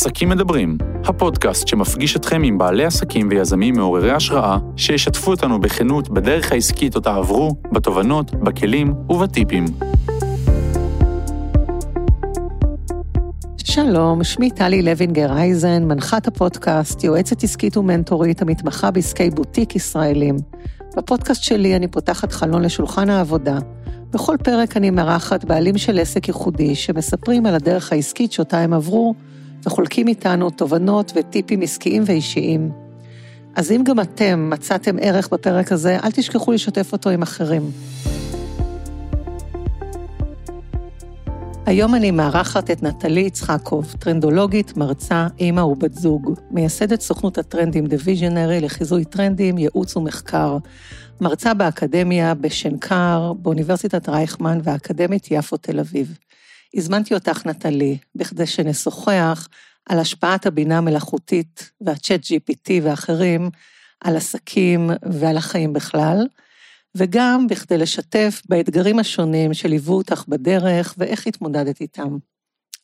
עסקים מדברים, הפודקאסט שמפגיש אתכם עם בעלי עסקים ויזמים מעוררי השראה, שישתפו אותנו בכנות בדרך העסקית אותה עברו, בתובנות, בכלים ובטיפים. שלום, שמי טלי לוינגר אייזן, מנחת הפודקאסט, יועצת עסקית ומנטורית המתמחה בעסקי בוטיק ישראלים. בפודקאסט שלי אני פותחת חלון לשולחן העבודה. בכל פרק אני מארחת בעלים של עסק ייחודי שמספרים על הדרך העסקית שאותה הם עברו וחולקים איתנו תובנות וטיפים עסקיים ואישיים. אז אם גם אתם מצאתם ערך בפרק הזה, אל תשכחו לשתף אותו עם אחרים. היום אני מארחת את נטלי יצחקוב, טרנדולוגית, מרצה, אימא ובת זוג, מייסדת סוכנות הטרנדים דיוויז'נרי לחיזוי טרנדים, ייעוץ ומחקר, מרצה באקדמיה בשנקר, באוניברסיטת רייכמן והאקדמית יפו תל אביב. הזמנתי אותך, נטלי, בכדי שנשוחח על השפעת הבינה המלאכותית והצ'אט GPT ואחרים על עסקים ועל החיים בכלל, וגם בכדי לשתף באתגרים השונים שליוו אותך בדרך ואיך התמודדת איתם.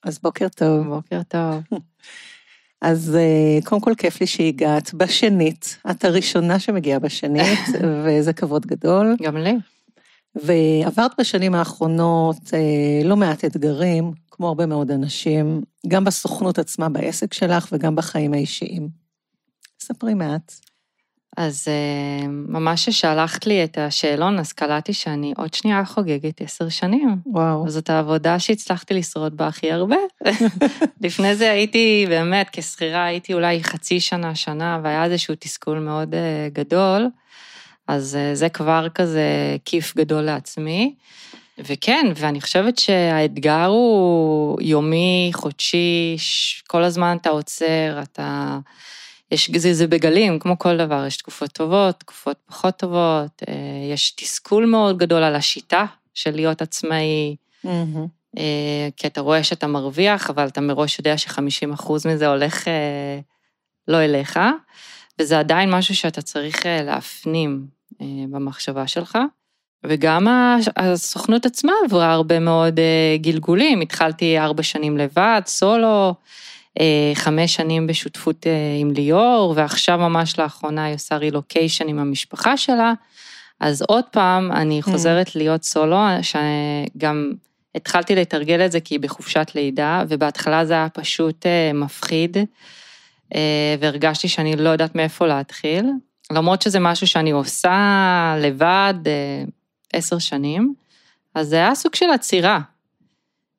אז בוקר טוב. בוקר טוב. אז אה, קודם כל כיף לי שהגעת בשנית, את הראשונה שמגיעה בשנית, וזה כבוד גדול. גם לי. ועברת בשנים האחרונות אה, לא מעט אתגרים, כמו הרבה מאוד אנשים, גם בסוכנות עצמה, בעסק שלך וגם בחיים האישיים. ספרי מעט. אז אה, ממש כששלחת לי את השאלון, אז קלטתי שאני עוד שנייה חוגגת עשר שנים. וואו. וזאת העבודה שהצלחתי לשרוד בה הכי הרבה. לפני זה הייתי, באמת, כשכירה הייתי אולי חצי שנה, שנה, והיה איזשהו תסכול מאוד uh, גדול. אז uh, זה כבר כזה כיף גדול לעצמי. וכן, ואני חושבת שהאתגר הוא יומי, חודשי, כל הזמן אתה עוצר, אתה... יש, זה, זה בגלים, כמו כל דבר, יש תקופות טובות, תקופות פחות טובות, אה, יש תסכול מאוד גדול על השיטה של להיות עצמאי, mm-hmm. כי אתה רואה שאתה מרוויח, אבל אתה מראש יודע ש-50% מזה הולך אה, לא אליך, וזה עדיין משהו שאתה צריך להפנים במחשבה שלך. וגם הסוכנות עצמה עברה הרבה מאוד גלגולים, התחלתי ארבע שנים לבד, סולו, אה, חמש שנים בשותפות אה, עם ליאור, ועכשיו ממש לאחרונה היא עושה רילוקיישן עם המשפחה שלה, אז עוד פעם אני mm. חוזרת להיות סולו, שגם התחלתי לתרגל את זה כי היא בחופשת לידה, ובהתחלה זה היה פשוט אה, מפחיד, והרגשתי שאני לא יודעת מאיפה להתחיל, למרות שזה משהו שאני עושה לבד עשר שנים, אז זה היה סוג של עצירה,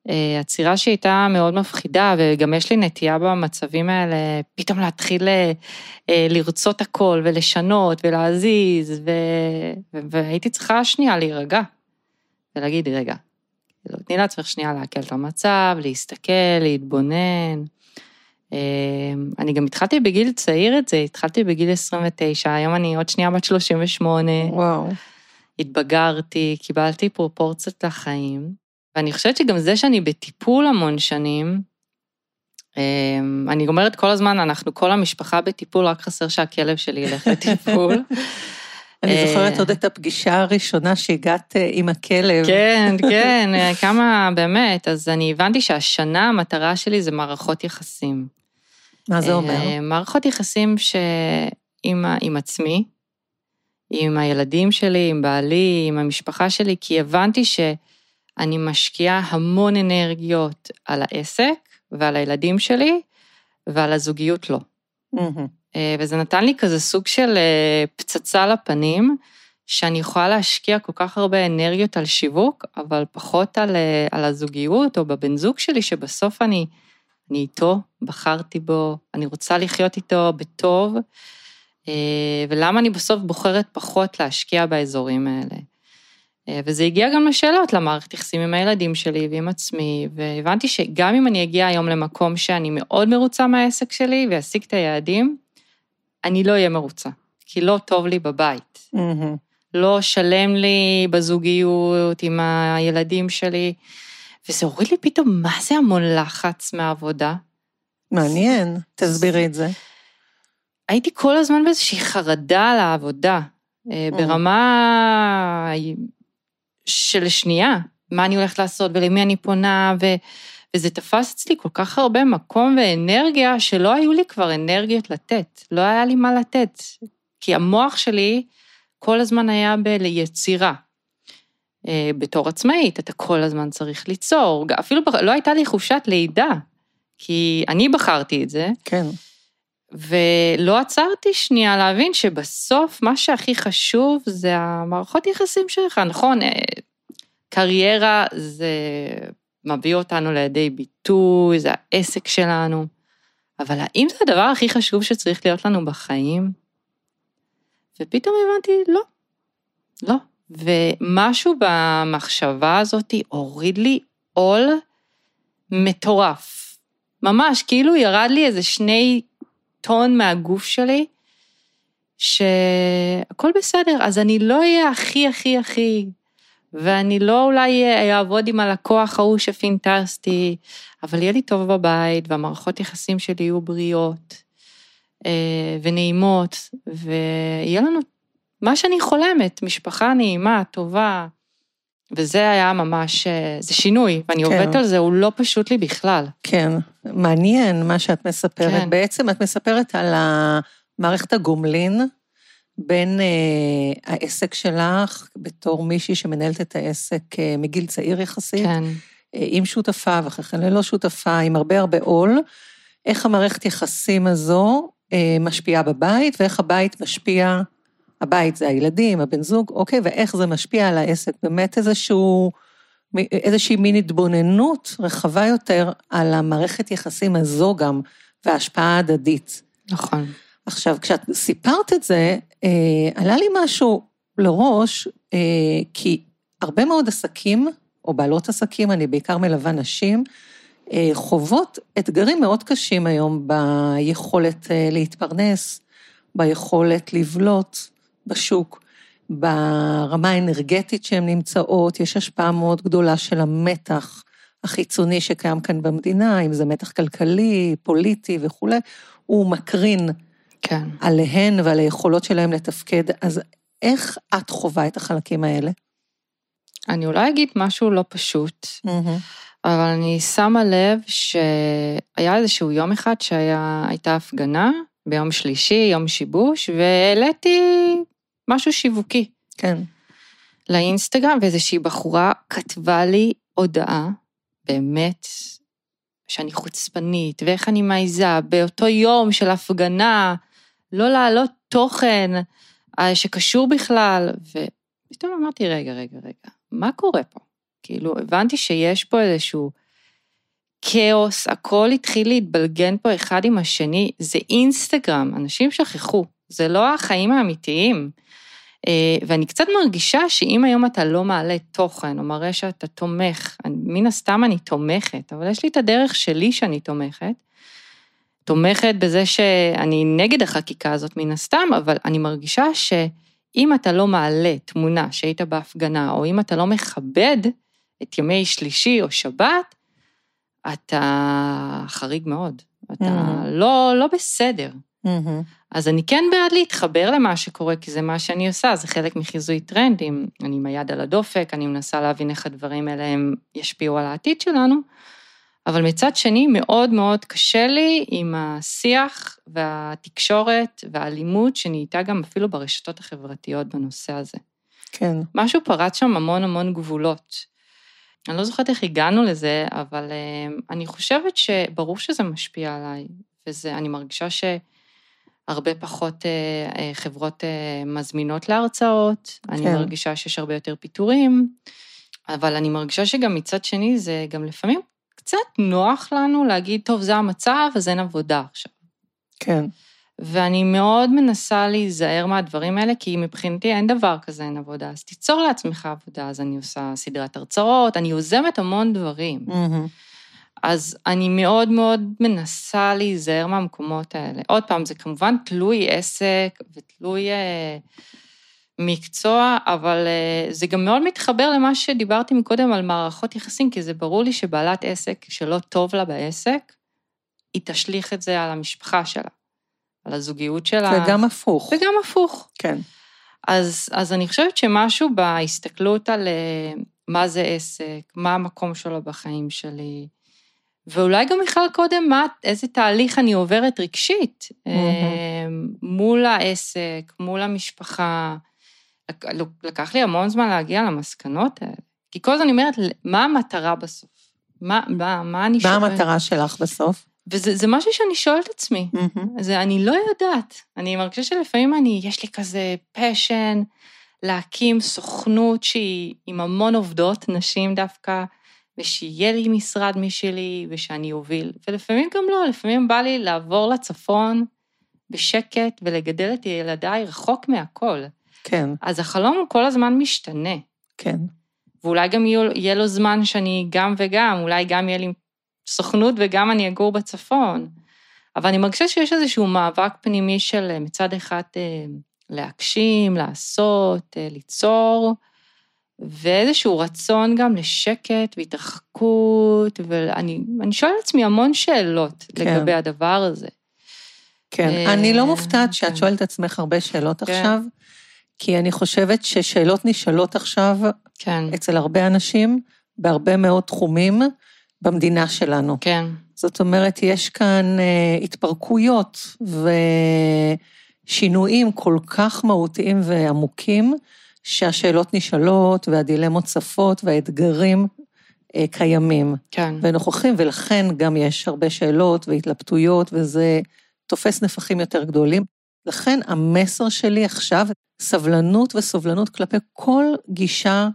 אה, עצירה שהייתה מאוד מפחידה, וגם יש לי נטייה במצבים האלה, פתאום להתחיל אה, אה, לרצות הכל ולשנות ולהזיז, ו... והייתי צריכה שנייה להירגע, ולהגיד, רגע, כאילו, תני לעצמך שנייה לעכל את המצב, להסתכל, להתבונן. אני גם התחלתי בגיל צעיר את זה, התחלתי בגיל 29, היום אני עוד שנייה בת 38. וואו. התבגרתי, קיבלתי פרופורציות לחיים. ואני חושבת שגם זה שאני בטיפול המון שנים, אמ, אני אומרת כל הזמן, אנחנו כל המשפחה בטיפול, רק חסר שהכלב שלי ילך לטיפול. אני זוכרת עוד את הפגישה הראשונה שהגעת אה, עם הכלב. כן, כן, אה, כמה, באמת, אז אני הבנתי שהשנה המטרה שלי זה מערכות יחסים. מה זה אומר? אה, מערכות יחסים שעם עם עצמי, עם הילדים שלי, עם בעלי, עם המשפחה שלי, כי הבנתי ש... אני משקיעה המון אנרגיות על העסק ועל הילדים שלי, ועל הזוגיות לא. Mm-hmm. וזה נתן לי כזה סוג של אה, פצצה לפנים, שאני יכולה להשקיע כל כך הרבה אנרגיות על שיווק, אבל פחות על, על הזוגיות או בבן זוג שלי, שבסוף אני, אני איתו, בחרתי בו, אני רוצה לחיות איתו בטוב, ולמה אני בסוף בוחרת פחות להשקיע באזורים האלה. אה, וזה הגיע גם לשאלות למערכת יחסים עם הילדים שלי ועם עצמי, והבנתי שגם אם אני אגיע היום למקום שאני מאוד מרוצה מהעסק שלי ואשיג את היעדים, אני לא אהיה מרוצה, כי לא טוב לי בבית. Mm-hmm. לא שלם לי בזוגיות עם הילדים שלי, וזה הוריד לי פתאום, מה זה המון לחץ מהעבודה? מעניין, תסבירי את זה. הייתי כל הזמן באיזושהי חרדה על העבודה, אה, ברמה של שנייה, מה אני הולכת לעשות ולמי אני פונה, ו, וזה תפס אצלי כל כך הרבה מקום ואנרגיה, שלא היו לי כבר אנרגיות לתת, לא היה לי מה לתת. כי המוח שלי כל הזמן היה ביצירה. אה, בתור עצמאית, אתה כל הזמן צריך ליצור, אפילו לא הייתה לי חופשת לידה, כי אני בחרתי את זה. כן. ולא עצרתי שנייה להבין שבסוף מה שהכי חשוב זה המערכות יחסים שלך, נכון, אה, קריירה זה מביא אותנו לידי ביטוי, זה העסק שלנו, אבל האם זה הדבר הכי חשוב שצריך להיות לנו בחיים? ופתאום הבנתי, לא, לא. ומשהו במחשבה הזאת הוריד לי עול מטורף. ממש, כאילו ירד לי איזה שני טון מהגוף שלי, שהכל בסדר, אז אני לא אהיה הכי הכי הכי, ואני לא אולי אעבוד עם הלקוח ההוא שפינטסתי, אבל יהיה לי טוב בבית, והמערכות יחסים שלי יהיו בריאות אה, ונעימות, ויהיה לנו מה שאני חולמת, משפחה נעימה, טובה. וזה היה ממש, אה, זה שינוי, ואני כן. עובדת על זה, הוא לא פשוט לי בכלל. כן, מעניין מה שאת מספרת. כן. בעצם את מספרת על מערכת הגומלין בין אה, העסק שלך, בתור מישהי שמנהלת את העסק אה, מגיל צעיר יחסית, כן. אה, עם שותפה ואחרי כן ללא שותפה, עם הרבה הרבה עול, איך המערכת יחסים הזו אה, משפיעה בבית, ואיך הבית משפיע הבית זה הילדים, הבן זוג, אוקיי, ואיך זה משפיע על העסק. באמת איזשהו, איזושהי מין התבוננות רחבה יותר על המערכת יחסים הזו גם, וההשפעה ההדדית. נכון. עכשיו, כשאת סיפרת את זה, אה, עלה לי משהו לראש, אה, כי הרבה מאוד עסקים, או בעלות עסקים, אני בעיקר מלווה נשים, אה, חוות אתגרים מאוד קשים היום ביכולת אה, להתפרנס, ביכולת לבלוט, בשוק, ברמה האנרגטית שהן נמצאות, יש השפעה מאוד גדולה של המתח החיצוני שקיים כאן במדינה, אם זה מתח כלכלי, פוליטי וכולי, הוא מקרין כן. עליהן ועל היכולות שלהן לתפקד. אז איך את חווה את החלקים האלה? אני אולי אגיד משהו לא פשוט, mm-hmm. אבל אני שמה לב שהיה איזשהו יום אחד שהייתה הפגנה, ביום שלישי, יום שיבוש, והעליתי משהו שיווקי. כן. לאינסטגרם, ואיזושהי בחורה כתבה לי הודעה, באמת, שאני חוצפנית, ואיך אני מעיזה באותו יום של הפגנה, לא להעלות תוכן אה, שקשור בכלל, ופתאום אמרתי, רגע, רגע, רגע, מה קורה פה? כאילו, הבנתי שיש פה איזשהו כאוס, הכל התחיל להתבלגן פה אחד עם השני, זה אינסטגרם, אנשים שכחו, זה לא החיים האמיתיים. אה, ואני קצת מרגישה שאם היום אתה לא מעלה תוכן, או מראה שאתה תומך, מן הסתם אני תומכת, אבל יש לי את הדרך שלי שאני תומכת. תומכת בזה שאני נגד החקיקה הזאת מן הסתם, אבל אני מרגישה שאם אתה לא מעלה תמונה שהיית בהפגנה, או אם אתה לא מכבד את ימי שלישי או שבת, אתה חריג מאוד. אתה mm. לא, לא בסדר. אז אני כן בעד להתחבר למה שקורה, כי זה מה שאני עושה, זה חלק מחיזוי טרנדים. אני עם היד על הדופק, אני מנסה להבין איך הדברים האלה הם ישפיעו על העתיד שלנו, אבל מצד שני, מאוד מאוד קשה לי עם השיח והתקשורת והאלימות שנהייתה גם אפילו ברשתות החברתיות בנושא הזה. כן. משהו פרץ שם המון המון גבולות. אני לא זוכרת איך הגענו לזה, אבל אה, אני חושבת שברור שזה משפיע עליי, ואני מרגישה ש... הרבה פחות אה, אה, חברות אה, מזמינות להרצאות, כן. אני מרגישה שיש הרבה יותר פיטורים, אבל אני מרגישה שגם מצד שני זה גם לפעמים קצת נוח לנו להגיד, טוב, זה המצב, אז אין עבודה עכשיו. כן. ואני מאוד מנסה להיזהר מהדברים האלה, כי מבחינתי אין דבר כזה אין עבודה, אז תיצור לעצמך עבודה, אז אני עושה סדרת הרצאות, אני יוזמת המון דברים. Mm-hmm. אז אני מאוד מאוד מנסה להיזהר מהמקומות האלה. עוד פעם, זה כמובן תלוי עסק ותלוי אה, מקצוע, אבל אה, זה גם מאוד מתחבר למה שדיברתי מקודם על מערכות יחסים, כי זה ברור לי שבעלת עסק שלא טוב לה בעסק, היא תשליך את זה על המשפחה שלה, על הזוגיות שלה. וגם הפוך. וגם הפוך. כן. אז, אז אני חושבת שמשהו בהסתכלות על אה, מה זה עסק, מה המקום שלו בחיים שלי, ואולי גם בכלל קודם, מה, איזה תהליך אני עוברת רגשית. אה, מול העסק, מול המשפחה. לק- לקח לי המון זמן להגיע למסקנות האלה. כי כל הזמן אני אומרת, מה המטרה בסוף? מה, מה, מה אני מה שואלת? המטרה שלך בסוף? וזה זה משהו שאני שואלת את עצמי. מהמם. זה אני לא יודעת. אני מרגישה שלפעמים אני, יש לי כזה פשן להקים סוכנות שהיא עם המון עובדות, נשים דווקא, ושיהיה לי משרד משלי, ושאני אוביל. ולפעמים גם לא, לפעמים בא לי לעבור לצפון בשקט ולגדל את ילדיי רחוק מהכל. כן, אז החלום הוא כל הזמן משתנה. כן. ואולי גם יהיה לו זמן שאני גם וגם, אולי גם יהיה לי סוכנות וגם אני אגור בצפון. אבל אני מרגישה שיש איזשהו מאבק פנימי של אה, מצד אחד אה, להגשים, לעשות, אה, ליצור, ואיזשהו רצון גם לשקט והתרחקות, ואני אני שואלת עצמי המון שאלות כן. לגבי הדבר הזה. כן, אה, אני לא מופתעת שאת כן. שואלת עצמך הרבה שאלות כן. עכשיו, כי אני חושבת ששאלות נשאלות עכשיו כן, אצל הרבה אנשים, בהרבה מאוד תחומים במדינה שלנו. כן, זאת אומרת, יש כאן אה, התפרקויות ושינויים כל כך מהותיים ועמוקים, שהשאלות נשאלות והדילמות צפות והאתגרים אה, קיימים כן, ונוכחים, ולכן גם יש הרבה שאלות והתלבטויות, וזה תופס נפחים יותר גדולים. לכן המסר שלי עכשיו, סבלנות וסובלנות כלפי כל גישה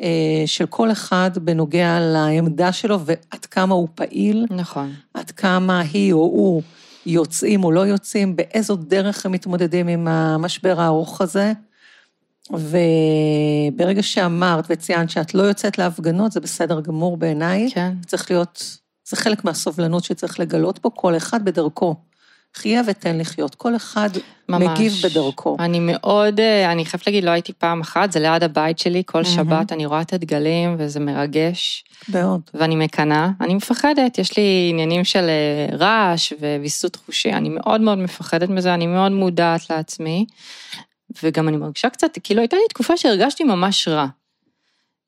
אה, של כל אחד בנוגע לעמדה שלו ועד כמה הוא פעיל, נכון, עד כמה היא או הוא יוצאים או לא יוצאים, באיזו דרך הם מתמודדים עם המשבר הארוך הזה. וברגע שאמרת וציינת שאת לא יוצאת להפגנות, זה בסדר גמור בעיניי. כן. צריך להיות, זה חלק מהסובלנות שצריך לגלות פה, כל אחד בדרכו. חיה ותן לחיות, כל אחד ממש. מגיב בדרכו. אני מאוד, אה, אני חייבת להגיד, לא הייתי פעם אחת, זה ליד הבית שלי, כל מהמם. שבת אני רואה את הדגלים וזה מרגש, מאוד. ואני מקנאה. אני מפחדת, יש לי עניינים של אה, רעש וויסות חושי, אני מאוד מאוד מפחדת מזה, אני מאוד מודעת לעצמי, וגם אני מרגישה קצת, כאילו הייתה לי תקופה שהרגשתי ממש רע.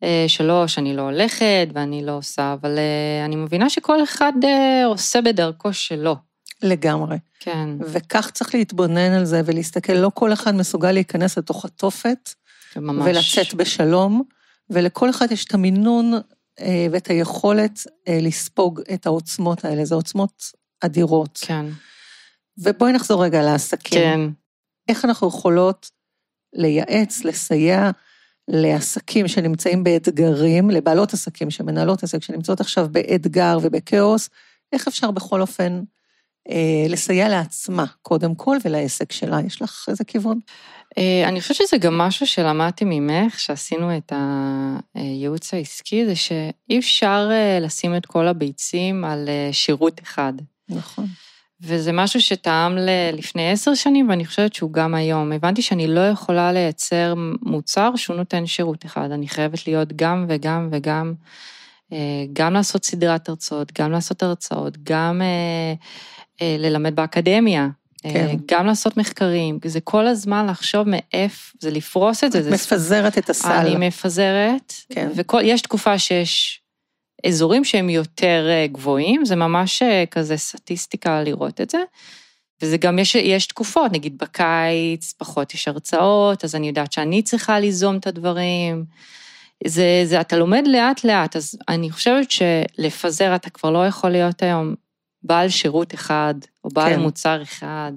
אה, שלא, שאני לא הולכת ואני לא עושה, אבל אה, אני מבינה שכל אחד אה, עושה בדרכו שלו. לגמרי. כן, וכך צריך להתבונן על זה ולהסתכל, לא כל אחד מסוגל להיכנס לתוך התופת ממש. ולצאת בשלום, ולכל אחד יש את המינון ואת היכולת לספוג את העוצמות האלה, זה עוצמות אדירות. כן, ובואי נחזור רגע לעסקים. כן, איך אנחנו יכולות לייעץ, לסייע לעסקים שנמצאים באתגרים, לבעלות עסקים שמנהלות עסק שנמצאות עכשיו באתגר ובכאוס, איך אפשר בכל אופן אה, לסייע לעצמה, קודם כל, ולעסק שלה? יש לך איזה כיוון? אה, אני חושבת שזה גם משהו שלמדתי ממך, שעשינו את הייעוץ העסקי, זה שאי אפשר אה, לשים את כל הביצים על אה, שירות אחד. נכון. וזה משהו שטעם ל- לפני עשר שנים, ואני חושבת שהוא גם היום. הבנתי שאני לא יכולה לייצר מוצר שהוא נותן שירות אחד, אני חייבת להיות גם וגם וגם, אה, גם לעשות סדרת הרצאות, גם לעשות הרצאות, גם אה, אה, ללמד באקדמיה. כן. גם לעשות מחקרים, זה כל הזמן לחשוב מאיפה, זה לפרוס את זה. זה מפזרת את הסל. אני מפזרת, כן. ויש תקופה שיש אזורים שהם יותר אה, גבוהים, זה ממש אה, כזה סטטיסטיקה לראות את זה. וזה גם, יש, יש תקופות, נגיד בקיץ, פחות יש הרצאות, אז אני יודעת שאני צריכה ליזום את הדברים. זה, זה, אתה לומד לאט-לאט, אז אני חושבת שלפזר, אתה כבר לא יכול להיות היום בעל שירות אחד, או בעל כן. מוצר אחד.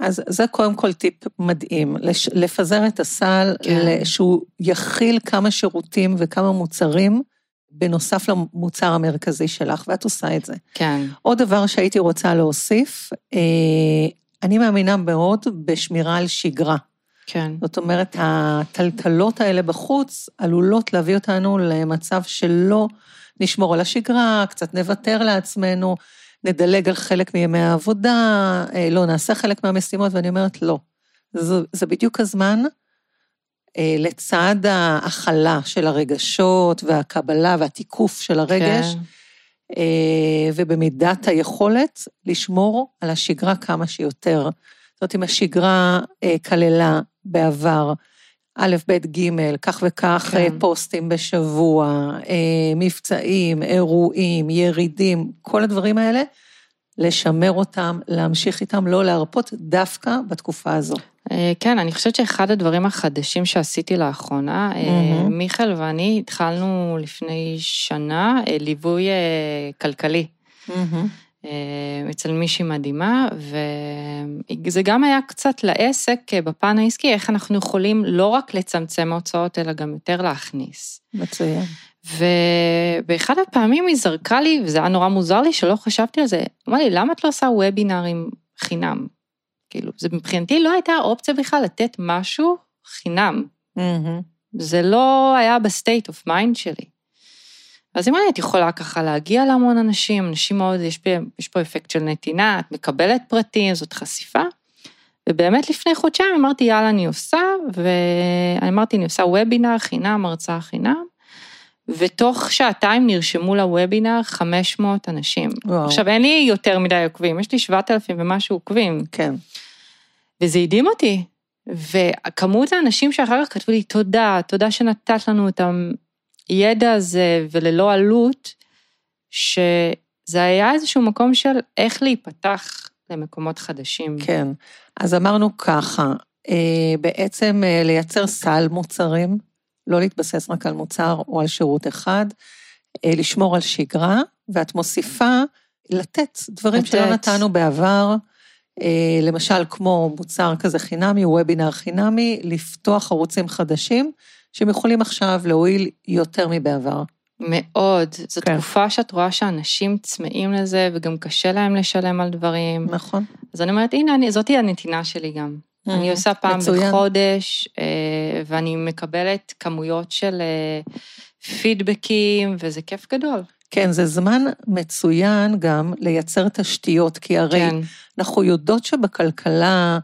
אז זה קודם כל טיפ מדהים, לש- לפזר את הסל, כן. כן. שהוא יכיל כמה שירותים וכמה מוצרים, בנוסף למוצר המרכזי שלך, ואת עושה את זה. כן, עוד דבר שהייתי רוצה להוסיף, אה, אני מאמינה מאוד בשמירה על שגרה. כן, זאת אומרת, הטלטלות האלה בחוץ עלולות להביא אותנו למצב שלא נשמור על השגרה, קצת נוותר לעצמנו, נדלג על חלק מימי העבודה, אה, לא נעשה חלק מהמשימות, ואני אומרת, לא. זה, זה בדיוק הזמן, לצד ההכלה של הרגשות והקבלה והתיקוף של הרגש, כן, אה, ובמידת היכולת לשמור על השגרה כמה שיותר. זאת אומרת, אם השגרה אה, כללה בעבר א', ב', ג', כך וכך כן. פוסטים בשבוע, אה, מבצעים, אירועים, ירידים, כל הדברים האלה, לשמר אותם, להמשיך איתם, לא להרפות דווקא בתקופה הזו. אה, כן, אני חושבת שאחד הדברים החדשים שעשיתי לאחרונה, מהמם. מיכאל ואני התחלנו לפני שנה אה, ליווי כלכלי. אה, אצל מישהי מדהימה, וזה גם היה קצת לעסק בפן העסקי, איך אנחנו יכולים לא רק לצמצם הוצאות, אלא גם יותר להכניס. מצוין. ובאחד הפעמים היא זרקה לי, וזה היה נורא מוזר לי שלא חשבתי על זה, אמרה לי, למה את לא עושה וובינארים חינם? כאילו, זה מבחינתי לא הייתה אופציה בכלל לתת משהו חינם. מהמם. זה לא היה ב state of mind שלי. אז אמרה לי, את יכולה ככה להגיע להמון אנשים, אנשים מאוד, יש פה, יש פה אפקט של נתינה, את מקבלת פרטים, זאת חשיפה. ובאמת לפני חודשיים אמרתי, יאללה, אני עושה, ואני אמרתי, אני עושה וובינר חינם, הרצאה חינם, ותוך שעתיים נרשמו לוובינר 500 אנשים. וואו. עכשיו, אין לי יותר מדי עוקבים, יש לי 7,000 ומשהו עוקבים, כן. וזה הדהים אותי. וכמות האנשים שאחר כך כתבו לי, תודה, תודה שנתת לנו את הידע הזה וללא עלות, שזה היה איזשהו מקום של איך להיפתח למקומות חדשים. כן. אז אמרנו ככה, אה, בעצם אה, לייצר סל מוצרים, לא להתבסס רק על מוצר או על שירות אחד, אה, לשמור על שגרה, ואת מוסיפה לתת דברים לתת. שלא נתנו בעבר, אה, למשל כמו מוצר כזה חינמי, וובינר חינמי, לפתוח ערוצים חדשים, שהם יכולים עכשיו להועיל יותר מבעבר. מאוד. זו כן. תקופה שאת רואה שאנשים צמאים לזה, וגם קשה להם לשלם על דברים. נכון? אז אני אומרת, הנה, אני, זאתי הנתינה שלי גם. אני עושה פעם מצוין. בחודש, אה, ואני מקבלת כמויות של אה, פידבקים, וזה כיף גדול. כן, זה זמן מצוין גם לייצר תשתיות, כי הרי כן, אנחנו יודעות שבכלכלה,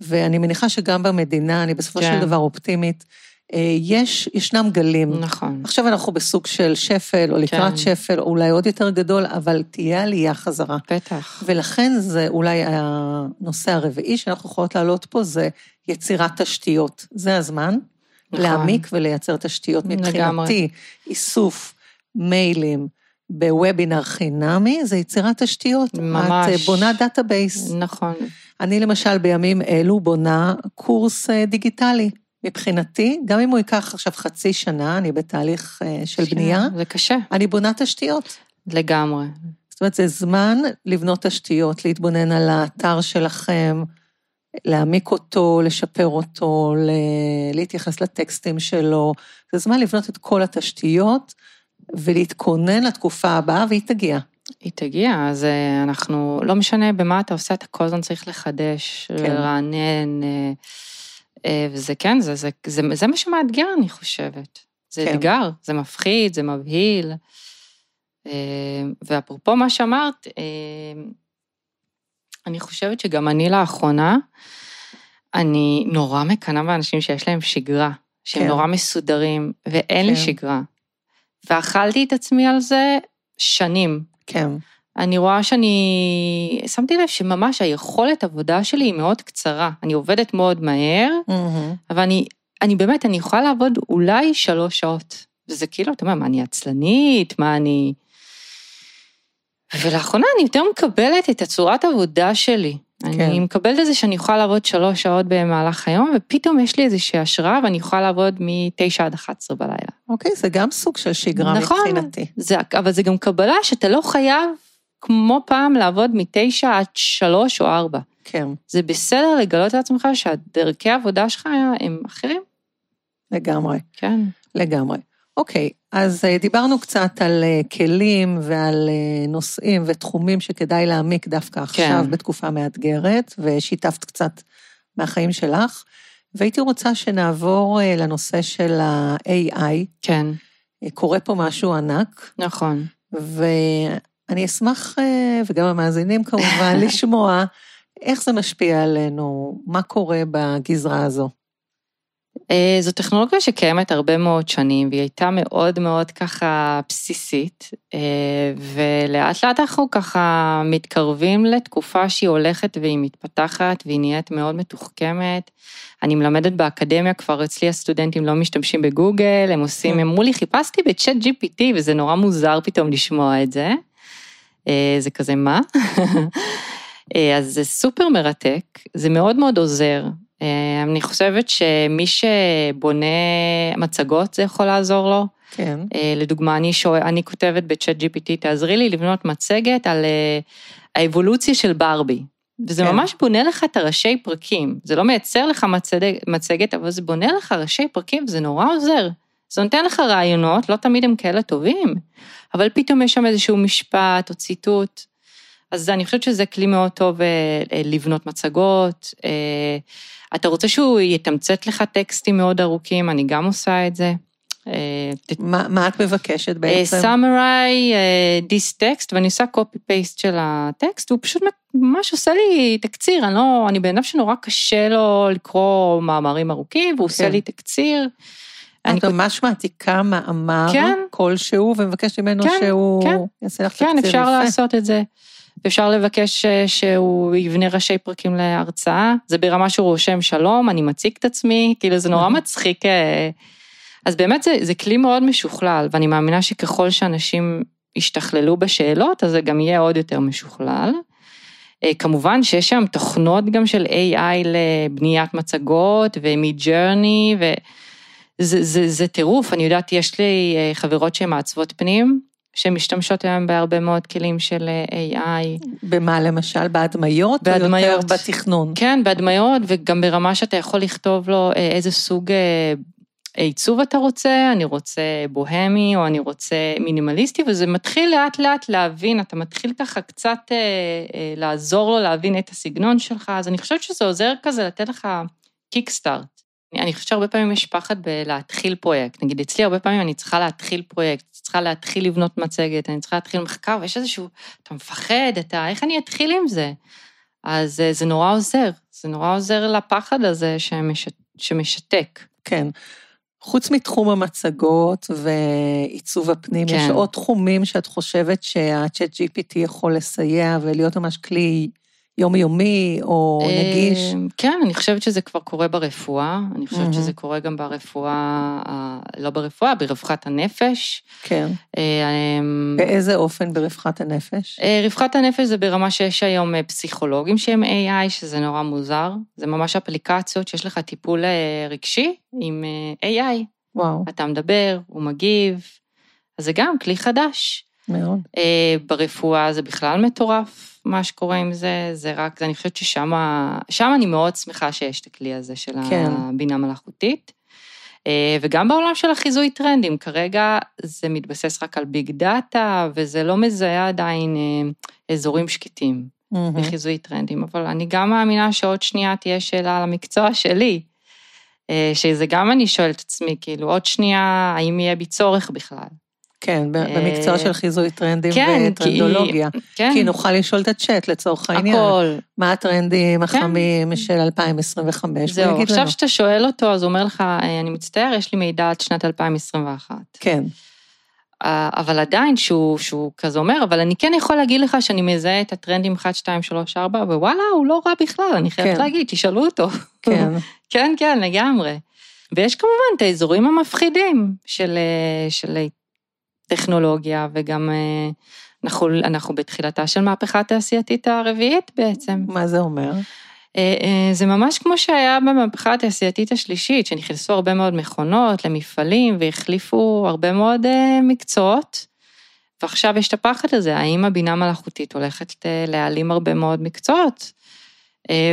ואני מניחה שגם במדינה, אני בסופו כן. של דבר אופטימית, אה, יש, ישנם גלים. נכון. עכשיו אנחנו בסוג של שפל, או לקראת כן. שפל, או אולי עוד יותר גדול, אבל תהיה עלייה חזרה. בטח. ולכן זה אולי הנושא הרביעי שאנחנו יכולות להעלות פה, זה יצירת תשתיות. זה הזמן נכון. להעמיק ולייצר תשתיות. לגמרי. מבחינתי, איסוף מיילים בוובינר חינמי, זה יצירת תשתיות. ממש. את אה, בונה database. נכון. אני למשל בימים אלו בונה קורס אה, דיגיטלי. מבחינתי, גם אם הוא ייקח עכשיו חצי שנה, אני בתהליך אה, של בנייה, זה קשה, אני בונה תשתיות. לגמרי. זאת אומרת, זה זמן לבנות תשתיות, להתבונן על האתר שלכם, להעמיק אותו, לשפר אותו, ל- להתייחס לטקסטים שלו. זה זמן לבנות את כל התשתיות ולהתכונן לתקופה הבאה, והיא תגיע. היא תגיע, אז אה, אנחנו, לא משנה במה אתה עושה, אתה כל הזמן צריך לחדש, כן. לרענן, אה, וזה כן, זה, זה, זה, זה מה שמאתגר, אני חושבת. זה כן. אתגר, זה מפחיד, זה מבהיל. אה, ואפרופו מה שאמרת, אה, אני חושבת שגם אני לאחרונה, אני נורא מקנאה באנשים שיש להם שגרה, שהם כן. נורא מסודרים, ואין לי כן. שגרה. ואכלתי את עצמי על זה שנים. כן, אני רואה שאני... שמתי לב שממש היכולת עבודה שלי היא מאוד קצרה. אני עובדת מאוד מהר, מהמם. אבל אני, אני באמת, אני יכולה לעבוד אולי שלוש שעות. וזה כאילו, אתה אומר, מה, אני עצלנית? מה, אני... ולאחרונה אני יותר מקבלת את הצורת עבודה שלי. כן. אני מקבלת את זה שאני יכולה לעבוד שלוש שעות במהלך היום, ופתאום יש לי איזושהי השראה ואני יכולה לעבוד מ-9 עד 11 בלילה. אוקיי, זה גם סוג של שגרה נכון. מבחינתי. זה, אבל זה גם קבלה שאתה לא חייב, כמו פעם, לעבוד מ-9 עד 3 או 4. כן, זה בסדר לגלות לעצמך שהדרכי העבודה שלך הם אחרים. לגמרי. כן. לגמרי. אוקיי, אז אה, דיברנו קצת על אה, כלים ועל אה, נושאים ותחומים שכדאי להעמיק דווקא עכשיו כן. בתקופה מאתגרת, ושיתפת קצת מהחיים שלך, והייתי רוצה שנעבור לנושא של ה-AI. כן, קורה פה משהו ענק, נכון. ואני אשמח, אה, וגם המאזינים כמובן, לשמוע איך זה משפיע עלינו, מה קורה בגזרה הזו. אה, זו טכנולוגיה שקיימת הרבה מאוד שנים, והיא הייתה מאוד מאוד ככה בסיסית, אה, ולאט לאט אנחנו ככה מתקרבים לתקופה שהיא הולכת והיא מתפתחת והיא נהיית מאוד מתוחכמת. אני מלמדת באקדמיה, כבר אצלי הסטודנטים לא משתמשים בגוגל, הם עושים, כן. הם אמרו לי, חיפשתי בצ'אט GPT, וזה נורא מוזר פתאום לשמוע את זה. אה, זה כזה, מה? אה, אז זה סופר מרתק, זה מאוד מאוד עוזר. אה, אני חושבת שמי שבונה מצגות, זה יכול לעזור לו. כן. לדוגמה, אני, שואל, אני כותבת בצ'אט GPT, תעזרי לי לבנות מצגת על האבולוציה של ברבי. וזה כן. ממש בונה לך את הראשי פרקים. זה לא מייצר לך מצד- מצגת, אבל זה בונה לך ראשי פרקים, וזה נורא עוזר. זה נותן לך רעיונות, לא תמיד הם כאלה טובים, אבל פתאום יש שם איזשהו משפט או ציטוט. אז אני חושבת שזה כלי מאוד טוב אה, אה, לבנות מצגות. אה, אתה רוצה שהוא יתמצת לך טקסטים מאוד ארוכים, אני גם עושה את זה. מה, מה את מבקשת בעצם? summary אה, this text, ואני עושה copy paste של הטקסט, הוא פשוט ממש עושה לי תקציר, אני לא, אני בן אדם שנורא קשה לו לקרוא מאמרים ארוכים, והוא עושה כן. לי תקציר. אני את ממש מעתיקה מאמר כן. כלשהו ומבקשת ממנו כן, שהוא כן. יעשה לך כן, תקציר אפשר יפה. לעשות את זה. אפשר לבקש אה, שהוא יבנה ראשי פרקים להרצאה, זה ברמה שהוא רושם שלום, אני מציג את עצמי, כאילו זה נורא מצחיק. אה. אז באמת זה, זה כלי מאוד משוכלל, ואני מאמינה שככל שאנשים ישתכללו בשאלות, אז זה גם יהיה עוד יותר משוכלל. אה, כמובן שיש שם תוכנות גם של AI לבניית מצגות ומ-journey, וזה זה, זה טירוף, אני יודעת, יש לי אה, חברות שהן מעצבות פנים, שמשתמשות היום בהרבה מאוד כלים של אה, AI. במה למשל? בהדמיות? או בהדמיות. יותר בתכנון? כן, בהדמיות, וגם ברמה שאתה יכול לכתוב לו אה, איזה סוג עיצוב אתה רוצה, אני רוצה בוהמי, או אני רוצה מינימליסטי, וזה מתחיל לאט לאט להבין, אתה מתחיל ככה קצת אה, אה, לעזור לו להבין את הסגנון שלך, אז אני חושבת שזה עוזר כזה לתת לך קיקסטארט. אני- אני חושבת שהרבה פעמים יש פחד בלהתחיל פרויקט. נגיד, אצלי הרבה פעמים אני צריכה להתחיל פרויקט, צריכה להתחיל לבנות מצגת, אני צריכה להתחיל מחקר, ויש איזשהו, אתה מפחד, אתה, איך אני אתחיל עם זה? אז אה, זה נורא עוזר, זה נורא עוזר לפחד הזה שמש, שמשתק. כן. חוץ מתחום המצגות ועיצוב הפנים, כן. יש עוד תחומים שאת חושבת שהצ'אט GPT יכול לסייע ולהיות ממש כלי יומיומי או נגיש? אה, כן, אני חושבת שזה כבר קורה ברפואה, אני חושבת מהמם. שזה קורה גם ברפואה, לא ברפואה, ברווחת הנפש. כן. אה, אה, באיזה אופן ברווחת הנפש? אה, רווחת הנפש זה ברמה שיש היום פסיכולוגים שהם AI, שזה נורא מוזר. זה ממש אפליקציות שיש לך טיפול רגשי עם AI. וואו, אתה מדבר, הוא מגיב, אז זה גם כלי חדש. מאוד. אה, ברפואה זה בכלל מטורף, מה שקורה עם זה, זה רק, אני חושבת ששם, שם אני מאוד שמחה שיש את הכלי הזה של כן. הבינה מלאכותית. אה, וגם בעולם של החיזוי טרנדים, כרגע זה מתבסס רק על ביג דאטה, וזה לא מזהה עדיין אה, אזורים שקטים מהמם. בחיזוי טרנדים, אבל אני גם מאמינה שעוד שנייה תהיה שאלה על המקצוע שלי, אה, שזה גם אני שואלת את עצמי, כאילו, עוד שנייה, האם יהיה בי צורך בכלל? כן, ב- במקצוע אה, של חיזוי טרנדים כן, כי- וטרנדולוגיה. כן, כי נוכל לשאול את הצ'אט לצורך העניין. הכל. מה הטרנדים החמים של 2025? והוא זהו, עכשיו לנו. שאתה שואל אותו, אז הוא אומר לך, "אה, אני מצטער, יש לי מידע עד שנת 2021. כן, אה, אבל עדיין, שהוא, שהוא כזה אומר, אבל אני כן יכול להגיד לך שאני מזהה את הטרנדים 1, 2, 3, 4, ווואלה, הוא לא רע בכלל, אני חייבת כן. להגיד, תשאלו אותו. כן. כן, כן, לגמרי. ויש כמובן את האזורים המפחידים של, אה, של טכנולוגיה, וגם אה, אנחנו, אנחנו בתחילתה של מהפכה התעשייתית הרביעית בעצם. מה זה אומר? אה, אה, זה ממש כמו שהיה במהפכה התעשייתית השלישית, שנכנסו הרבה מאוד מכונות למפעלים והחליפו הרבה מאוד מקצועות. ועכשיו יש את הפחד הזה, האם הבינה מלאכותית הולכת להעלים הרבה מאוד מקצועות?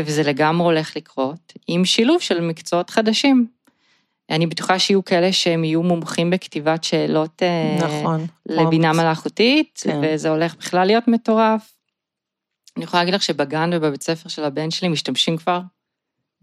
וזה לגמרי הולך לקרות, עם שילוב של מקצועות חדשים. אני בטוחה שיהיו כאלה שהם יהיו מומחים בכתיבת שאלות אה, נכון. לבינה. מלאכותית, כן. וזה הולך בכלל להיות מטורף. אני יכולה להגיד לך שבגן ובבית ספר של הבן שלי משתמשים כבר.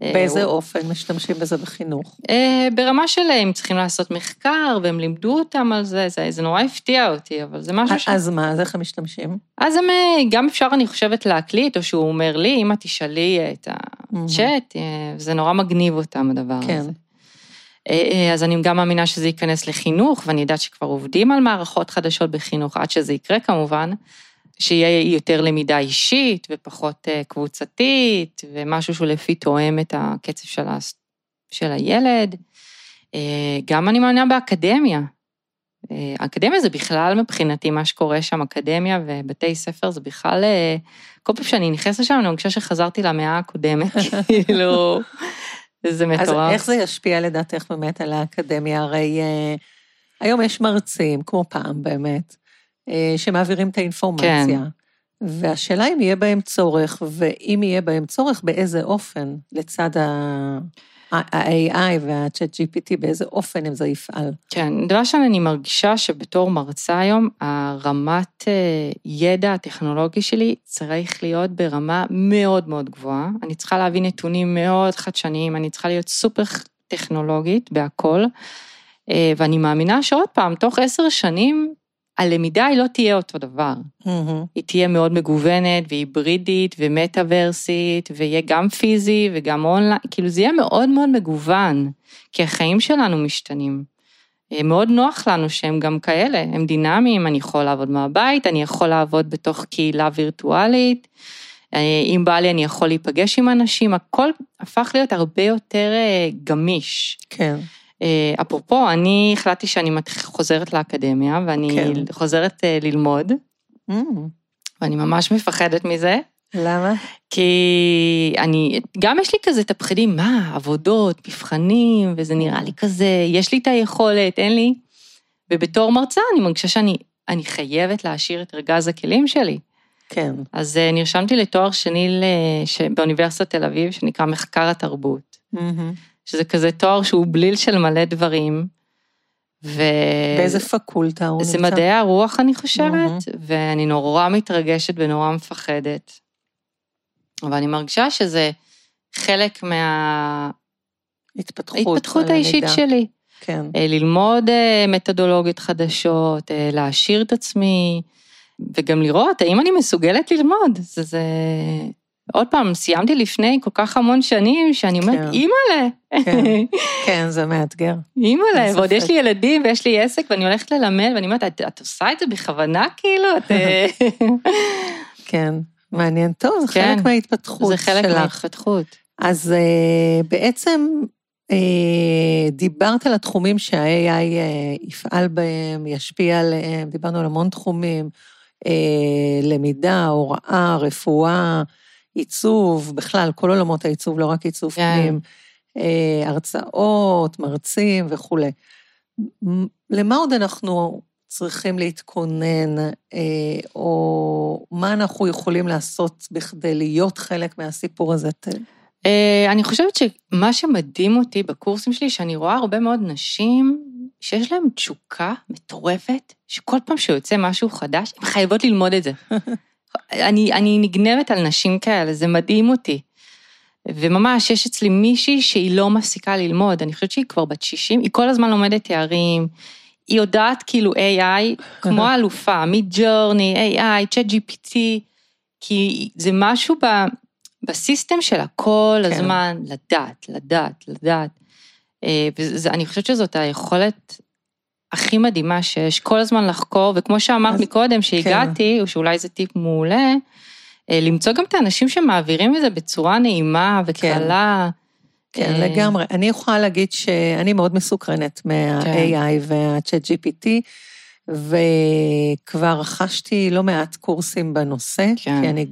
אה, באיזה הוא- אופן משתמשים בזה בחינוך? אה, ברמה של הם צריכים לעשות מחקר, והם לימדו אותם על זה, זה, זה נורא הפתיע אותי, אבל זה משהו ש... אז מה, אז איך הם משתמשים? אז הם, גם אפשר, אני חושבת, להקליט, או שהוא אומר לי, אמא, תשאלי את הצ'אט, אה, זה נורא מגניב אותם, הדבר כן. הזה. אה, אז אני גם מאמינה שזה ייכנס לחינוך, ואני יודעת שכבר עובדים על מערכות חדשות בחינוך, עד שזה יקרה כמובן, שיהיה יותר למידה אישית ופחות אה, קבוצתית, ומשהו שהוא לפי תואם את הקצב של, ה... של הילד. גם אני מאמינה באקדמיה. אקדמיה זה בכלל מבחינתי מה שקורה שם, אקדמיה ובתי ספר זה בכלל, כל פעם שאני נכנסת לשם אני מרגישה שחזרתי למאה הקודמת, כאילו, זה מטורף. אז איך זה ישפיע לדעתך באמת על האקדמיה? הרי uh, היום יש מרצים, כמו פעם באמת, uh, שמעבירים את האינפורמציה. כן. והשאלה אם יהיה בהם צורך, ואם יהיה בהם צורך, באיזה אופן, לצד ה... ה-AI וה-Chat GPT, באיזה אופן אם זה יפעל. כן, דבר ראשון, אני מרגישה שבתור מרצה היום, הרמת אה, ידע הטכנולוגי שלי צריך להיות ברמה מאוד מאוד גבוהה. אני צריכה להביא נתונים מאוד חדשניים, אני צריכה להיות סופר טכנולוגית בהכל, אה, ואני מאמינה שעוד פעם, תוך עשר שנים, הלמידה היא לא תהיה אותו דבר. Mm-hmm. היא תהיה מאוד מגוונת והיברידית ומטאוורסית, ויהיה גם פיזי וגם אונליין, כאילו זה יהיה מאוד מאוד מגוון, כי החיים שלנו משתנים. אה, מאוד נוח לנו שהם גם כאלה, הם דינמיים, אני יכול לעבוד מהבית, אני יכול לעבוד בתוך קהילה וירטואלית, אה, אם בא לי אני יכול להיפגש עם אנשים, הכל הפך להיות הרבה יותר אה, גמיש. כן. אה, אפרופו, אני החלטתי שאני חוזרת לאקדמיה, ואני כן. חוזרת אה, ללמוד, mm. ואני ממש מפחדת מזה. למה? כי אני, גם יש לי כזה את הפחדים, מה, עבודות, מבחנים, וזה נראה לי כזה, יש לי את היכולת, אין לי. ובתור מרצה אני מרגישה שאני אני חייבת להשאיר את ארגז הכלים שלי. כן. אז אה, נרשמתי לתואר שני באוניברסיטת תל אביב, שנקרא מחקר התרבות. Mm-hmm. שזה כזה תואר שהוא בליל של מלא דברים. ו... באיזה פקולטה הוא נמצא? זה מדעי הרוח, אני חושבת, mm-hmm. ואני נורא מתרגשת ונורא מפחדת. אבל אני מרגישה שזה חלק מה... התפתחות, ההתפתחות האישית שלי. כן. אה, ללמוד אה, מתודולוגיות חדשות, אה, להעשיר את עצמי, וגם לראות האם אני מסוגלת ללמוד. זה, זה, עוד פעם, סיימתי לפני כל כך המון שנים, שאני אומרת, כן. אימא'לה. כן, כן, זה מאתגר. אימא'לה, ועוד יש לי ילדים ויש לי עסק, ואני הולכת ללמד, ואני אומרת, את, את עושה את זה בכוונה, כאילו? את... אה? כן, מעניין. טוב, זה כן, חלק מההתפתחות שלך. זה חלק שלך. מההתפתחות. אז uh, בעצם uh, דיברת על התחומים שה-AI uh, יפעל בהם, ישפיע עליהם, דיברנו על המון תחומים, uh, למידה, הוראה, רפואה. עיצוב, בכלל, כל עולמות העיצוב, לא רק עיצוב כן. פנים, אה, הרצאות, מרצים וכולי. למה עוד אנחנו צריכים להתכונן, אה, או מה אנחנו יכולים לעשות בכדי להיות חלק מהסיפור הזה? אה, אני חושבת שמה שמדהים אותי בקורסים שלי, שאני רואה הרבה מאוד נשים שיש להן תשוקה מטורפת, שכל פעם שיוצא משהו חדש, הן חייבות ללמוד את זה. אני, אני נגנבת על נשים כאלה, זה מדהים אותי. וממש, יש אצלי מישהי שהיא לא מפסיקה ללמוד, אני חושבת שהיא כבר בת 60, היא כל הזמן לומדת תארים, היא יודעת כאילו AI כמו אלופה, מג'ורני, AI, צ'אט GPT, כי זה משהו ב, בסיסטם שלה כל כן. הזמן לדעת, לדעת, לדעת. אה, ואני חושבת שזאת היכולת הכי מדהימה שיש, כל הזמן לחקור, וכמו שאמרת אז, מקודם, שהגעתי, כן. או שאולי זה טיפ מעולה, אה, למצוא גם את האנשים שמעבירים את זה בצורה נעימה וקלה. כן, כן אה... לגמרי. אני יכולה להגיד שאני מאוד מסוקרנת מה-AI כן. וה-Chat GPT, וכבר רכשתי לא מעט קורסים בנושא, כן. כי אני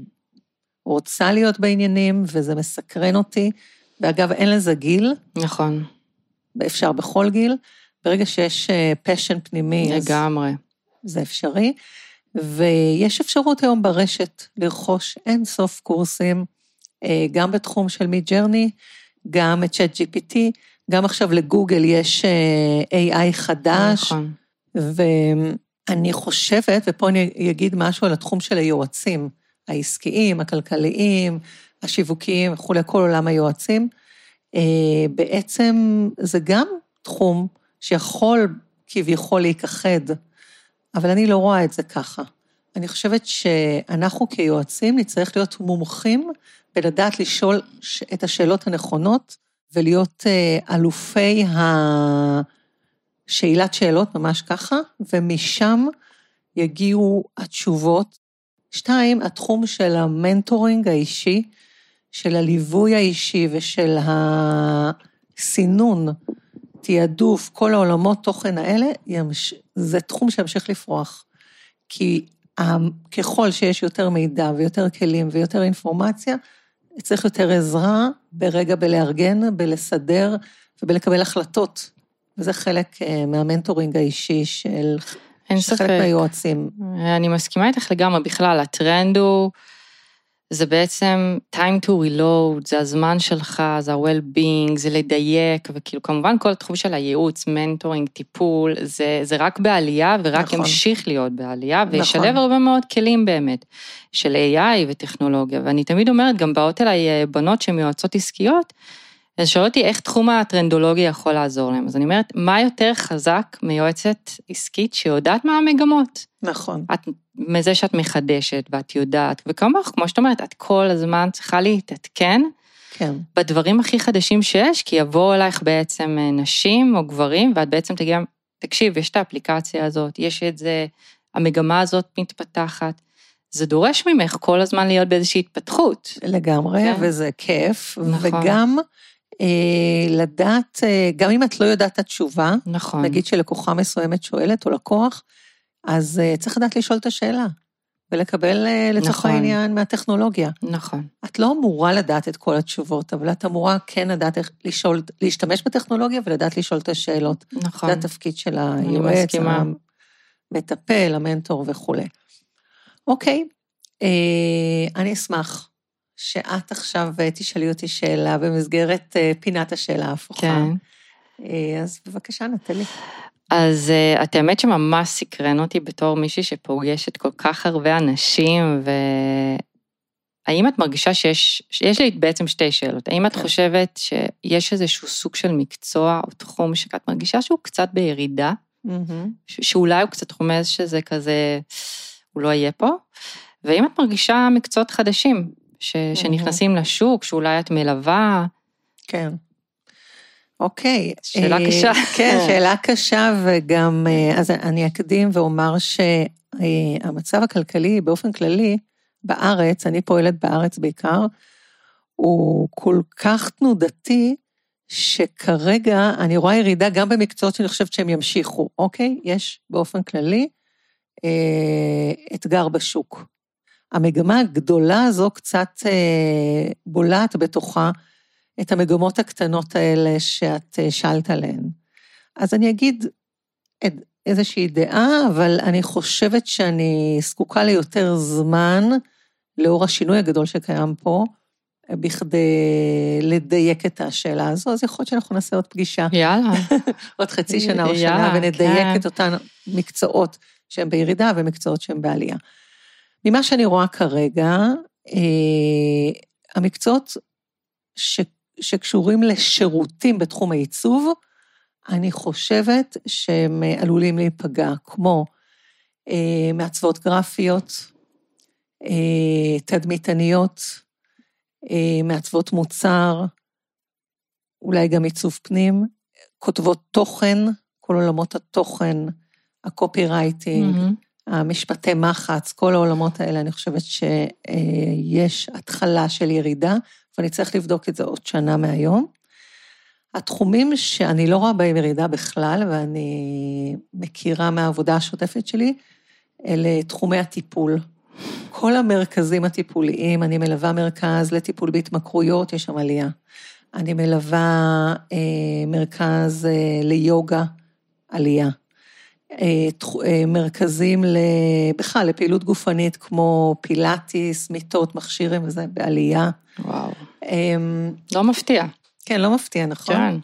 רוצה להיות בעניינים, וזה מסקרן אותי. ואגב, אין לזה גיל. נכון. אפשר בכל גיל. ברגע שיש פשן אה, פנימי, לגמרי. אז זה אפשרי. ויש אפשרות היום ברשת לרכוש אין סוף קורסים, אה, גם בתחום של מי ג'רני, גם את צ'אט GPT, גם עכשיו לגוגל יש אה, AI חדש. נכון. ואני חושבת, ופה אני אגיד משהו על התחום של היועצים, העסקיים, הכלכליים, השיווקיים וכולי, כל עולם היועצים. בעצם זה גם תחום שיכול כביכול להיכחד, אבל אני לא רואה את זה ככה. אני חושבת שאנחנו כיועצים נצטרך להיות מומחים בלדעת לשאול את השאלות הנכונות ולהיות אה, אלופי השאלת שאלות, ממש ככה, ומשם יגיעו התשובות. שתיים, התחום של המנטורינג האישי, של הליווי האישי ושל הסינון, תעדוף, כל העולמות תוכן האלה, ימש... זה תחום שימשיך לפרוח. כי ככל שיש יותר מידע ויותר כלים ויותר אינפורמציה, צריך יותר עזרה ברגע בלארגן, בלסדר ובלקבל החלטות. וזה חלק אה, מה mentoring האישי של... אין ספק. חלק מהיועצים. אני מסכימה איתך לגמרי, בכלל, הטרנד הוא... זה בעצם time to reload, זה הזמן שלך, זה ה-well-being, זה לדייק, וכאילו כמובן כל התחום של הייעוץ, mentoring, טיפול, זה, זה רק בעלייה ורק נכון. ימשיך להיות בעלייה, וישלב נכון. הרבה מאוד כלים באמת, של AI וטכנולוגיה, ואני תמיד אומרת, גם באות אליי אה, בנות שהן יועצות עסקיות, אז שואל אותי איך תחום הטרנדולוגיה יכול לעזור להם. אז אני אומרת, מה יותר חזק מיועצת עסקית שיודעת מה המגמות? נכון. את, מזה שאת מחדשת ואת יודעת, וכמוך, כמו שאת אומרת, את כל הזמן צריכה להתעדכן. כן. בדברים הכי חדשים שיש, כי יבואו אלייך בעצם אה, נשים או גברים, ואת בעצם תגיע, תקשיב, יש את האפליקציה הזאת, יש את זה, המגמה הזאת מתפתחת. זה דורש ממך כל הזמן להיות באיזושהי התפתחות. לגמרי, כן. וזה כיף, נכון. וגם לדעת, אה, גם אם את לא יודעת את התשובה, נכון. נגיד שלקוחה מסוימת שואלת, או לקוח, אז אה, צריך לדעת לשאול את השאלה, ולקבל לצורך נכון. העניין מהטכנולוגיה. נכון. את לא אמורה לדעת את כל התשובות, אבל את אמורה כן לדעת איך לשאול, להשתמש בטכנולוגיה ולדעת לשאול את השאלות. נכון. זה התפקיד של היועץ, המטפל, המנטור וכולי. אוקיי, אני אשמח שאת עכשיו אה, תשאלי אותי שאלה במסגרת אה, פינת השאלה ההפוכה. כן. אה, אז בבקשה, נטלי. אז את האמת שממש סקרן אותי בתור מישהי שפוגשת כל כך הרבה אנשים, והאם את מרגישה שיש, יש לי בעצם שתי שאלות. האם את כן. חושבת שיש איזשהו סוג של מקצוע או תחום שאת מרגישה שהוא קצת בירידה? Mm-hmm. שאולי הוא קצת רומז שזה כזה, הוא לא יהיה פה? והאם את מרגישה מקצועות חדשים ש, שנכנסים לשוק, שאולי את מלווה. כן. אוקיי. שאלה אה, קשה. כן, שאלה קשה, וגם, אה, אז אני אקדים ואומר שהמצב הכלכלי באופן כללי, בארץ, אני פועלת בארץ בעיקר, הוא כל כך תנודתי, שכרגע אני רואה ירידה גם במקצועות שאני חושבת שהם ימשיכו, אוקיי? יש באופן כללי אה, אתגר בשוק. המגמה הגדולה הזו קצת אה, בולעת בתוכה את המגמות הקטנות האלה שאת אה, שאלת עליהן. אז אני אגיד איזושהי דעה, אבל אני חושבת שאני זקוקה ליותר זמן, לאור השינוי הגדול שקיים פה, בכדי לדייק את השאלה הזו, אז יכול להיות שאנחנו נעשה עוד פגישה. יאללה. עוד חצי שנה או שנה, ונדייק כן. את אותן מקצועות שהן בירידה ומקצועות שהן בעלייה. ממה שאני רואה כרגע, אה, המקצועות ש, שקשורים לשירותים בתחום העיצוב, אני חושבת שהם עלולים להיפגע, כמו אה, מעצבות גרפיות, אה, תדמיתניות, מעצבות מוצר, אולי גם עיצוב פנים, כותבות תוכן, כל עולמות התוכן, הקופי רייטינג, mm-hmm. המשפטי מחץ, כל העולמות האלה, אני חושבת שיש התחלה של ירידה, ואני צריך לבדוק את זה עוד שנה מהיום. התחומים שאני לא רואה בהם ירידה בכלל, ואני מכירה מהעבודה השוטפת שלי, אלה תחומי הטיפול. כל המרכזים הטיפוליים, אני מלווה מרכז לטיפול בהתמכרויות, יש שם עלייה. אני מלווה אה, מרכז אה, ליוגה, עלייה. אה, אה, מרכזים בכלל לפעילות גופנית כמו פילאטיס, מיטות, מכשירים וזה בעלייה. וואו. אמ, לא מפתיע. כן, לא מפתיע, נכון? כן.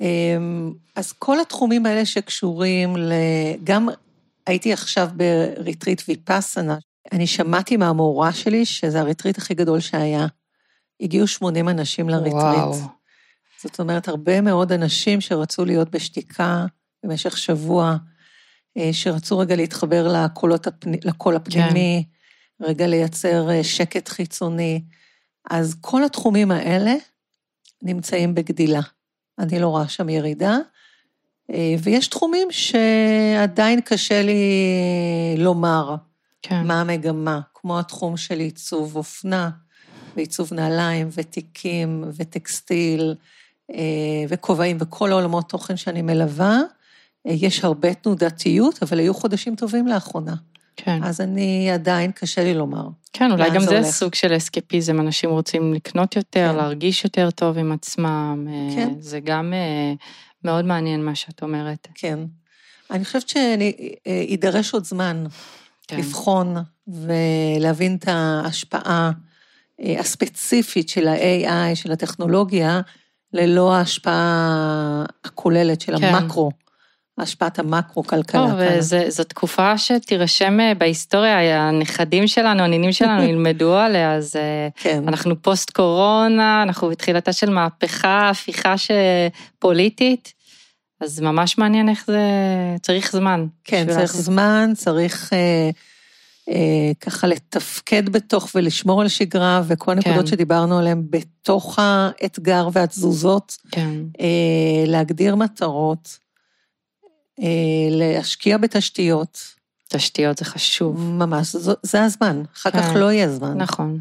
אמ, אז כל התחומים האלה שקשורים ל... גם הייתי עכשיו בריטריט ויפאסנה, אני שמעתי מהמורה שלי שזה הריטריט הכי גדול שהיה. הגיעו 80 אנשים לריטריט. וואו. זאת אומרת, הרבה מאוד אנשים שרצו להיות בשתיקה במשך שבוע, שרצו רגע להתחבר לקולות הפני, לקול הפנימי, כן. רגע לייצר אה, שקט חיצוני. אז כל התחומים האלה, נמצאים בגדילה. אני לא רואה שם ירידה. אה, ויש תחומים שעדיין קשה לי לומר כן. מה המגמה, כמו התחום של עיצוב אופנה, ועיצוב נעליים, ותיקים, וטקסטיל, אה, וכובעים, וכל העולמות תוכן שאני מלווה. אה, יש הרבה תנודתיות, אבל היו חודשים טובים לאחרונה. כן. אז אני עדיין, קשה לי לומר. כן, אולי גם זה זה הולך? סוג של אסקפיזם, אנשים רוצים לקנות יותר, כן. להרגיש יותר טוב עם עצמם. אה, כן. זה גם אה, מאוד מעניין מה שאת אומרת. כן. אני חושבת שיידרש עוד זמן כן. לבחון ולהבין את ההשפעה אה, הספציפית של ה-AI, של הטכנולוגיה, ללא ההשפעה הכוללת של כן. המקרו, השפעת המקרו-כלכלה. וזו תקופה שתירשם אה, בהיסטוריה, הנכדים שלנו, הנינים שלנו ילמדו עליה, אז אה, כן, אנחנו פוסט קורונה, אנחנו בתחילתה של מהפכה, הפיכה פוליטית, אז ממש מעניין איך זה, צריך זמן. כן, צריך לעשות- זמן, צריך אה, אה, ככה לתפקד בתוך ולשמור על שגרה, וכל הנקודות כן. שדיברנו עליהן בתוך האתגר והתזוזות. כן, אה, להגדיר מטרות, אה, להשקיע בתשתיות, תשתיות זה חשוב. ממש, זו- זה הזמן, אחר כך כן. לא יהיה זמן. נכון,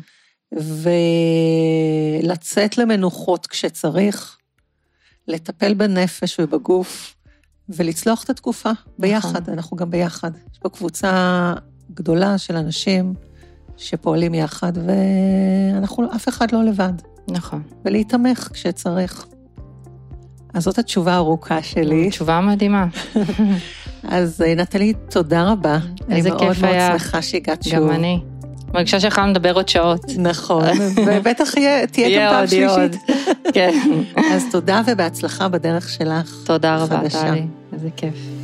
ולצאת למנוחות כשצריך, לטפל בנפש ובגוף, ולצלוח את התקופה ביחד, אנחנו גם ביחד. יש פה קבוצה גדולה של אנשים שפועלים יחד, ואנחנו, אף אחד לא לבד. נכון. ולהיתמך כשצריך. אז זאת התשובה הארוכה שלי. תשובה מדהימה. אז אה, נטלי, תודה רבה. איזה אני כיף מאוד מאוד היה. שמחה שהגעת שוב. גם אני. מרגישה שיכולנו לדבר עוד שעות. נכון, ובטח תהיה גם פעם. שלישית. כן. אז תודה ובהצלחה בדרך שלך. תודה רבה. טלי. איזה כיף.